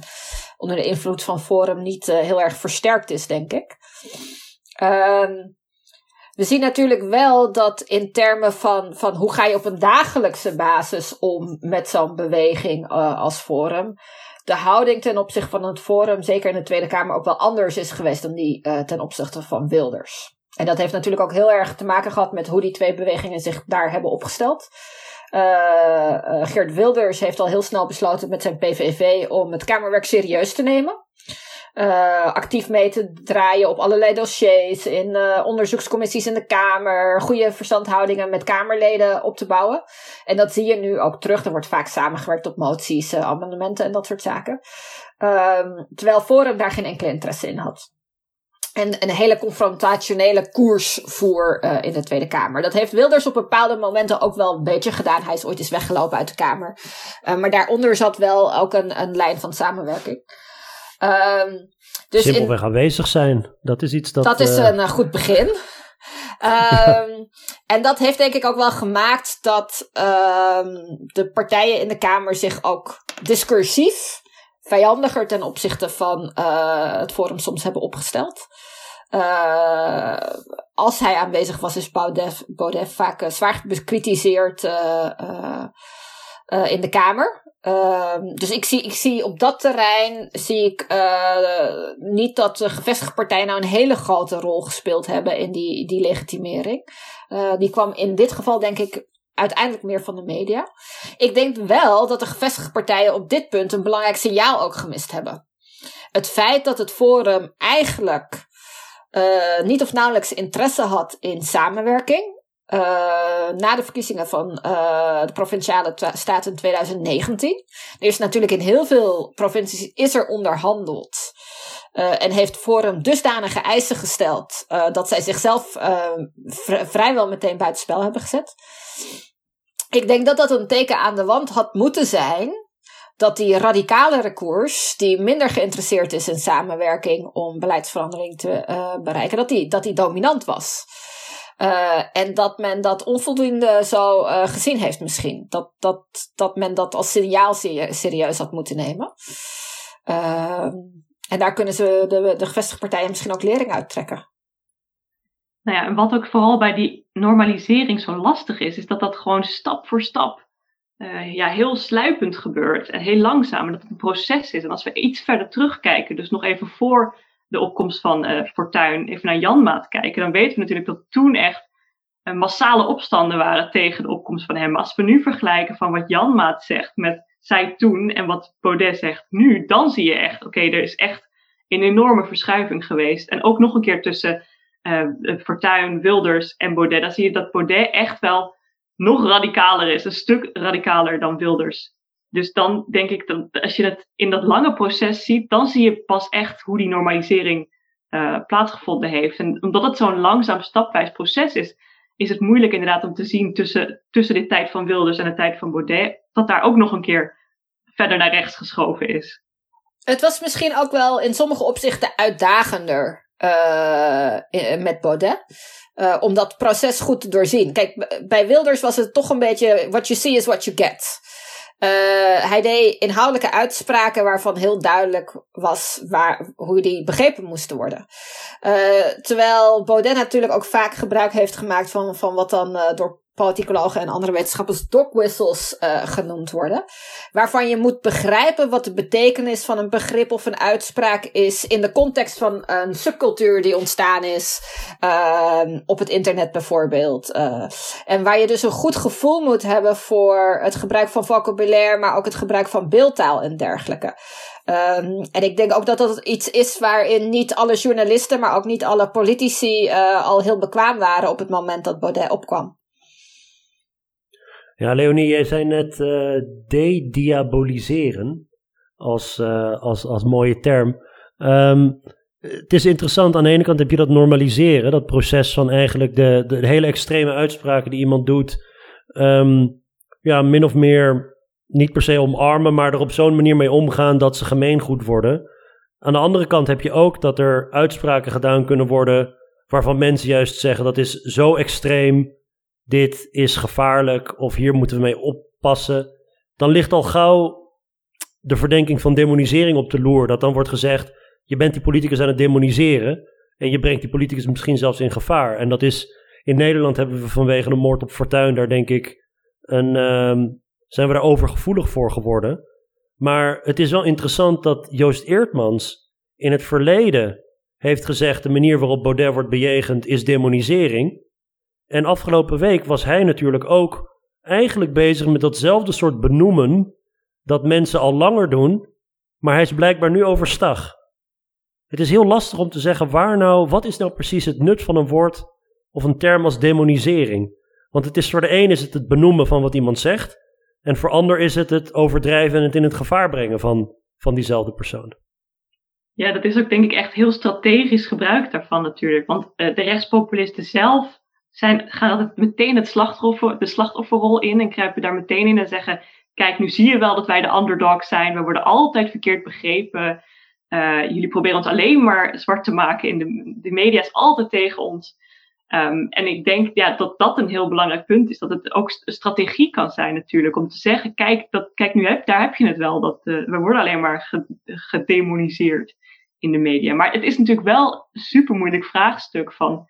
Onder de invloed van Forum niet uh, heel erg versterkt is, denk ik. Um, we zien natuurlijk wel dat in termen van, van hoe ga je op een dagelijkse basis om met zo'n beweging uh, als Forum. De houding ten opzichte van het Forum, zeker in de Tweede Kamer, ook wel anders is geweest dan die uh, ten opzichte van Wilders. En dat heeft natuurlijk ook heel erg te maken gehad met hoe die twee bewegingen zich daar hebben opgesteld. Uh, Geert Wilders heeft al heel snel besloten met zijn PVV om het Kamerwerk serieus te nemen uh, actief mee te draaien op allerlei dossiers, in uh, onderzoekscommissies in de Kamer, goede verstandhoudingen met Kamerleden op te bouwen. En dat zie je nu ook terug. Er wordt vaak samengewerkt op moties, uh, amendementen en dat soort zaken. Um, terwijl Forum daar geen enkele interesse in had. En een hele confrontationele koers voer uh, in de Tweede Kamer. Dat heeft Wilders op bepaalde momenten ook wel een beetje gedaan. Hij is ooit eens weggelopen uit de Kamer. Uh, maar daaronder zat wel ook een, een lijn van samenwerking. Um, dus Simpelweg in, aanwezig zijn. Dat is iets dat. Dat is uh, een uh, goed begin. um, en dat heeft denk ik ook wel gemaakt dat um, de partijen in de Kamer zich ook discursief vijandiger ten opzichte van uh, het Forum soms hebben opgesteld. Uh, als hij aanwezig was, is Baudet, Baudet vaak zwaar bekritiseerd in de Kamer. Uh, dus ik zie, ik zie op dat terrein zie ik uh, niet dat de gevestigde partijen nou een hele grote rol gespeeld hebben in die, die legitimering. Uh, die kwam in dit geval denk ik uiteindelijk meer van de media. Ik denk wel dat de gevestigde partijen op dit punt een belangrijk signaal ook gemist hebben. Het feit dat het Forum eigenlijk uh, niet of nauwelijks interesse had in samenwerking. Uh, na de verkiezingen van uh, de provinciale staten in 2019. Er is natuurlijk in heel veel provincies is er onderhandeld. Uh, en heeft Forum dusdanige eisen gesteld dat zij zichzelf vr vrijwel meteen buitenspel hebben gezet. Ik denk dat dat een teken aan de wand had moeten zijn dat die radicalere koers, die minder geïnteresseerd is in samenwerking om beleidsverandering te bereiken, dat die, dat die dominant was. Uh, en dat men dat onvoldoende zo uh, gezien heeft misschien. Dat, dat, dat men dat als signaal serieus had moeten nemen. Uh, En daar kunnen ze de, de gevestigde partijen misschien ook lering uit trekken. Nou ja, en wat ook vooral bij die normalisering zo lastig is, is dat dat gewoon stap voor stap uh, ja, heel sluipend gebeurt en heel langzaam. En dat het een proces is. En als we iets verder terugkijken, dus nog even voor de opkomst van uh, Fortuyn, even naar Janmaat kijken, dan weten we natuurlijk dat toen echt uh, massale opstanden waren tegen de opkomst van hem. Als we nu vergelijken van wat Janmaat zegt met zij toen en wat Baudet zegt nu, dan zie je echt, oké, er is echt een enorme verschuiving geweest. En ook nog een keer tussen uh, Fortuyn, Wilders en Baudet. Dan zie je dat Baudet echt wel nog radicaler is, een stuk radicaler dan Wilders. Dus dan denk ik dat als je het in dat lange proces ziet, dan zie je pas echt hoe die normalisering uh, plaatsgevonden heeft. En omdat het zo'n langzaam stapwijs proces is, is het moeilijk inderdaad om te zien tussen, tussen de tijd van Wilders en de tijd van Baudet, dat daar ook nog een keer verder naar rechts geschoven is. Het was misschien ook wel in sommige opzichten uitdagender uh, met Baudet. Uh, om dat proces goed te doorzien. Kijk, bij Wilders was het toch een beetje what you see is what you get. Uh, hij deed inhoudelijke uitspraken waarvan heel duidelijk was waar, hoe die begrepen moesten worden. Uh, terwijl Baudet natuurlijk ook vaak gebruik heeft gemaakt van, van wat dan uh, door politicologen en andere wetenschappers dogwhistles uh, genoemd worden. Waarvan je moet begrijpen wat de betekenis van een begrip of een uitspraak is in de context van een subcultuur die ontstaan is uh, op het internet bijvoorbeeld. Uh, en waar je dus een goed gevoel moet hebben voor het gebruik van vocabulaire, maar ook het gebruik van beeldtaal en dergelijke. Um, en ik denk ook dat dat iets is waarin niet alle journalisten, maar ook niet alle politici al heel bekwaam waren op het moment dat Baudet opkwam. Ja, Leonie, jij zei net uh, de-diaboliseren als, uh, als, als mooie term. Um, het is interessant, aan de ene kant heb je dat normaliseren, dat proces van eigenlijk de, de, hele extreme uitspraken die iemand doet, um, ja, min of meer niet per se omarmen, maar er op zo'n manier mee omgaan dat ze gemeengoed worden. Aan de andere kant heb je ook dat er uitspraken gedaan kunnen worden waarvan mensen juist zeggen dat is zo extreem, dit is gevaarlijk of hier moeten we mee oppassen, dan ligt al gauw de verdenking van demonisering op de loer. Dat dan wordt gezegd, je bent die politicus aan het demoniseren en je brengt die politicus misschien zelfs in gevaar. En dat is, in Nederland hebben we vanwege de moord op Fortuyn daar denk ik, een, uh, zijn we daar overgevoelig voor geworden. Maar het is wel interessant dat Joost Eertmans in het verleden heeft gezegd, de manier waarop Baudet wordt bejegend is demonisering. En afgelopen week was hij natuurlijk ook eigenlijk bezig met datzelfde soort benoemen dat mensen al langer doen, maar hij is blijkbaar nu overstag. Het is heel lastig om te zeggen waar nou, wat is nou precies het nut van een woord of een term als demonisering? Want het is voor de een is het het benoemen van wat iemand zegt, en voor ander is het het overdrijven en het in het gevaar brengen van, van diezelfde persoon. Ja, dat is ook denk ik echt heel strategisch gebruik daarvan natuurlijk. Want uh, de rechtspopulisten zelf zijn, gaan altijd meteen het slachtoffer, de slachtofferrol in en kruipen daar meteen in en zeggen: Kijk, nu zie je wel dat wij de underdog zijn. We worden altijd verkeerd begrepen. Uh, jullie proberen ons alleen maar zwart te maken. In de, de media is altijd tegen ons. Um, en ik denk ja, dat dat een heel belangrijk punt is. Dat het ook strategie kan zijn natuurlijk. Om te zeggen, kijk, dat, kijk nu heb, daar heb je het wel. Dat, uh, we worden alleen maar gedemoniseerd in de media. Maar het is natuurlijk wel een super moeilijk vraagstuk van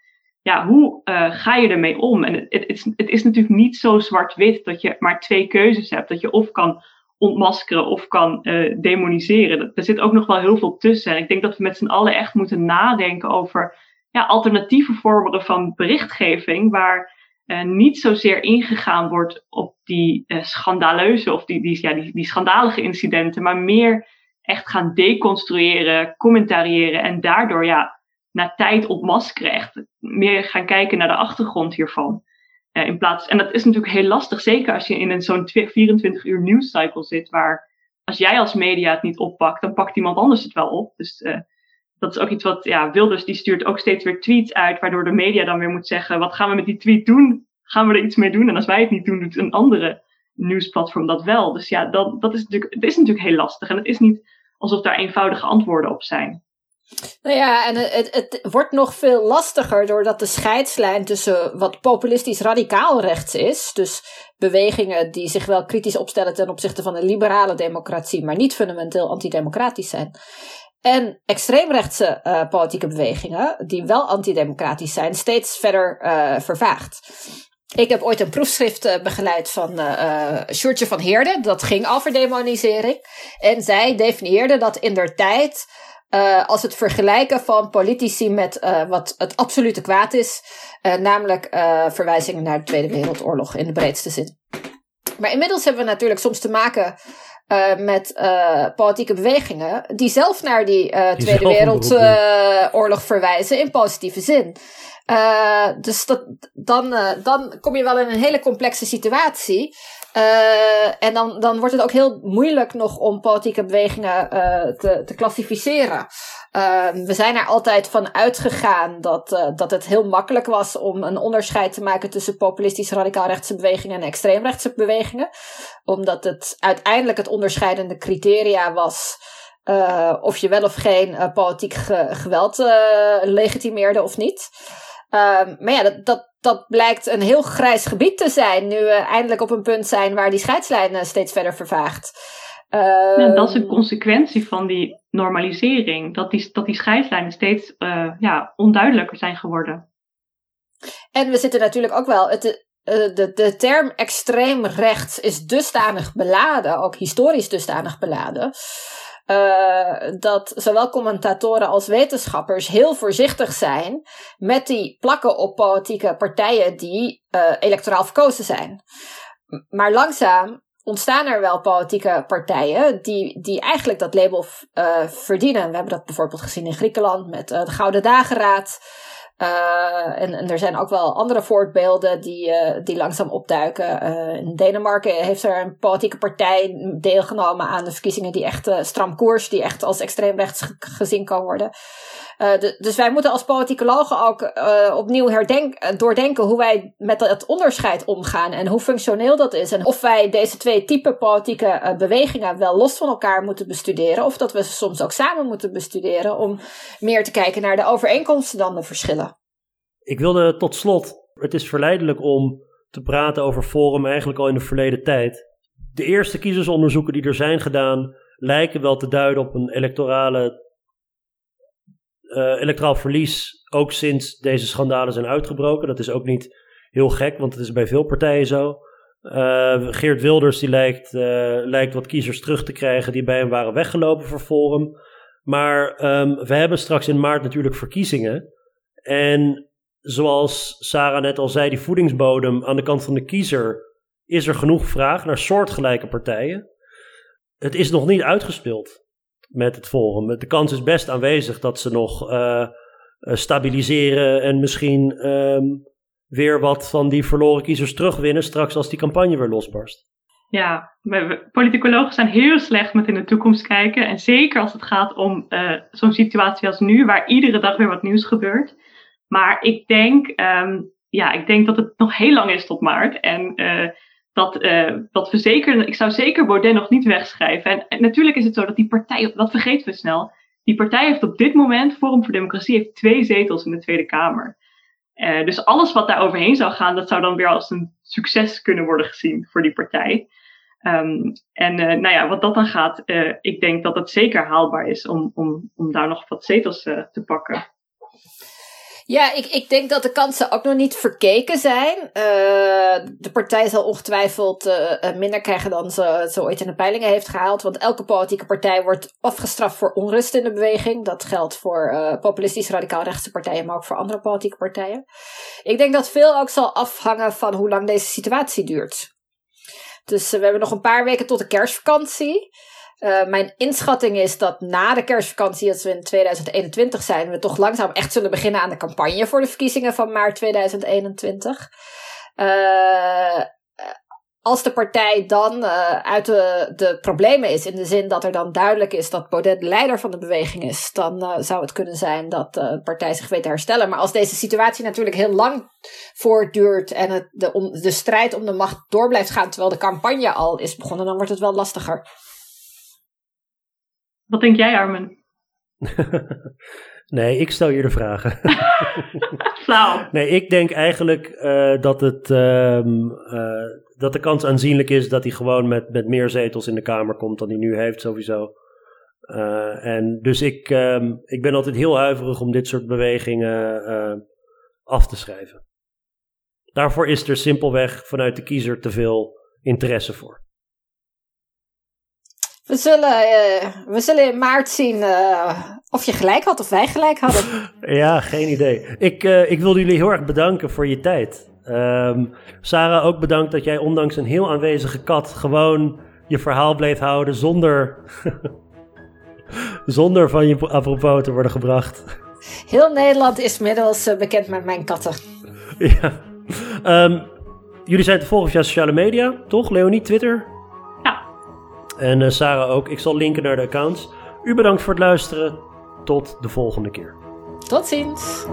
ja, hoe uh, ga je ermee om? En het, het, is, het is natuurlijk niet zo zwart-wit dat je maar twee keuzes hebt. Dat je of kan ontmaskeren of kan uh, demoniseren. Er zit ook nog wel heel veel tussen. En ik denk dat we met z'n allen echt moeten nadenken over ja, alternatieve vormen van berichtgeving. Waar uh, niet zozeer ingegaan wordt op die schandaleuze of die, die, ja, die, die schandalige incidenten. Maar meer echt gaan deconstrueren, commentariëren en daardoor ja, na tijd ontmaskeren. Echt meer gaan kijken naar de achtergrond hiervan. Uh, in plaats, en dat is natuurlijk heel lastig, zeker als je in een zo'n 24 uur nieuwscycle zit, waar als jij als media het niet oppakt, dan pakt iemand anders het wel op. Dus uh, dat is ook iets wat, ja, Wilders die stuurt ook steeds weer tweets uit, waardoor de media dan weer moet zeggen, wat gaan we met die tweet doen? Gaan we er iets mee doen? En als wij het niet doen, doet een andere nieuwsplatform dat wel. Dus ja, dat, dat is natuurlijk, het is natuurlijk heel lastig. En het is niet alsof daar eenvoudige antwoorden op zijn. Nou ja, en het, het wordt nog veel lastiger doordat de scheidslijn tussen wat populistisch radicaal rechts is, dus bewegingen die zich wel kritisch opstellen ten opzichte van een liberale democratie, maar niet fundamenteel antidemocratisch zijn, en extreemrechtse uh, politieke bewegingen, die wel antidemocratisch zijn, steeds verder uh, vervaagt. Ik heb ooit een proefschrift uh, begeleid van uh, van Heerde. Dat ging over demonisering. En zij definieerde dat in der tijd uh, als het vergelijken van politici met wat het absolute kwaad is. namelijk verwijzingen naar de Tweede Wereldoorlog in de breedste zin. Maar inmiddels hebben we natuurlijk soms te maken met politieke bewegingen die zelf naar die, die Tweede Wereldoorlog verwijzen in positieve zin. dus dat, dan, dan kom je wel in een hele complexe situatie. En dan, dan wordt het ook heel moeilijk nog om politieke bewegingen te, te klassificeren. Ehm, we zijn er altijd van uitgegaan dat, uh, dat het heel makkelijk was om een onderscheid te maken tussen populistische radicaalrechtse bewegingen en extreemrechtse bewegingen. Omdat het uiteindelijk het onderscheidende criteria was of je wel of geen politiek ge geweld legitimeerde of niet. Um, maar ja, dat, dat, dat blijkt een heel grijs gebied te zijn, nu we eindelijk op een punt zijn waar die scheidslijn steeds verder vervaagt. Uh, dat is een consequentie van die normalisering, dat die, dat die scheidslijnen steeds uh, ja, onduidelijker zijn geworden. En we zitten natuurlijk ook wel, het, uh, de, de term extreem rechts is dusdanig beladen, ook historisch dusdanig beladen, uh, dat zowel commentatoren als wetenschappers heel voorzichtig zijn met die plakken op politieke partijen die uh, electoraal verkozen zijn. Maar langzaam ontstaan er wel politieke partijen die, die eigenlijk dat label uh, verdienen. We hebben dat bijvoorbeeld gezien in Griekenland met de Gouden Dageraad. Uh, en, en, er zijn ook wel andere voorbeelden die, uh, die langzaam opduiken. Uh, in Denemarken heeft er een politieke partij deelgenomen aan de verkiezingen die echt stram koers, die echt als extreemrechts gezien kan worden. Dus wij moeten als politicologen ook opnieuw herdenk, doordenken hoe wij met het onderscheid omgaan en hoe functioneel dat is. En of wij deze twee type politieke bewegingen wel los van elkaar moeten bestuderen, of dat we ze soms ook samen moeten bestuderen om meer te kijken naar de overeenkomsten dan de verschillen. Ik wilde tot slot, het is verleidelijk om te praten over Forum eigenlijk al in de verleden tijd. De eerste kiezersonderzoeken die er zijn gedaan lijken wel te duiden op een electorale, uh, electoraal verlies, ook sinds deze schandalen zijn uitgebroken. Dat is ook niet heel gek, want het is bij veel partijen zo. Uh, Geert Wilders die lijkt, uh, lijkt wat kiezers terug te krijgen die bij hem waren weggelopen voor Forum. Maar um, we hebben straks in maart natuurlijk verkiezingen. En zoals Sarah net al zei, die voedingsbodem aan de kant van de kiezer, is er genoeg vraag naar soortgelijke partijen. Het is nog niet uitgespeeld met het Forum. De kans is best aanwezig dat ze nog uh, stabiliseren en misschien um, weer wat van die verloren kiezers terugwinnen straks als die campagne weer losbarst. Ja, politicologen zijn heel slecht met in de toekomst kijken. En zeker als het gaat om uh, zo'n situatie als nu, waar iedere dag weer wat nieuws gebeurt. Maar ik denk, um, ja, ik denk dat het nog heel lang is tot maart. En dat, uh, dat we ik zou zeker Baudet nog niet wegschrijven. En, natuurlijk is het zo dat die partij, dat vergeten we snel. Die partij heeft op dit moment, Forum voor Democratie, heeft twee zetels in de Tweede Kamer. Uh, dus alles wat daar overheen zou gaan, dat zou dan weer als een succes kunnen worden gezien voor die partij. Um, en uh, nou ja, wat dat dan gaat, ik denk dat het zeker haalbaar is om, om, om daar nog wat zetels te pakken. Ja, ik, ik denk dat de kansen ook nog niet verkeken zijn. Uh, de partij zal ongetwijfeld uh, minder krijgen dan ze, ooit in de peilingen heeft gehaald. Want elke politieke partij wordt afgestraft voor onrust in de beweging. Dat geldt voor uh, populistisch radicaal-rechtse partijen, maar ook voor andere politieke partijen. Ik denk dat veel ook zal afhangen van hoe lang deze situatie duurt. Dus we hebben nog een paar weken tot de kerstvakantie. Uh, mijn inschatting is dat na de kerstvakantie, als we in 2021 zijn, we toch langzaam echt zullen beginnen aan de campagne voor de verkiezingen van maart 2021. Uh, als de partij dan uh, uit de, de problemen is, in de zin dat er dan duidelijk is dat Baudet de leider van de beweging is, dan zou het kunnen zijn dat de partij zich weet te herstellen. Maar als deze situatie natuurlijk heel lang voortduurt en het, de, de strijd om de macht door blijft gaan terwijl de campagne al is begonnen, dan wordt het wel lastiger. Wat denk jij, Armen? nee, ik stel je de vragen. Flauw. Nee, ik denk eigenlijk uh, dat, het, uh, uh, dat de kans aanzienlijk is dat hij gewoon met, met meer zetels in de Kamer komt dan hij nu heeft, sowieso. Uh, en dus ik, um, ik ben altijd heel huiverig om dit soort bewegingen af te schrijven. Daarvoor is er simpelweg vanuit de kiezer te veel interesse voor. We zullen, uh, we zullen in maart zien of je gelijk had of wij gelijk hadden. ja, geen idee. Ik, ik wil jullie heel erg bedanken voor je tijd. Um, Sarah, ook bedankt dat jij ondanks een heel aanwezige kat gewoon je verhaal bleef houden zonder, zonder van je apropos te worden gebracht. Heel Nederland is middels uh, bekend met mijn katten. ja. Um, jullie zijn te volgen via sociale media, toch? Leonie, Twitter? En uh, Sarah ook. Ik zal linken naar de accounts. U bedankt voor het luisteren. Tot de volgende keer. Tot ziens.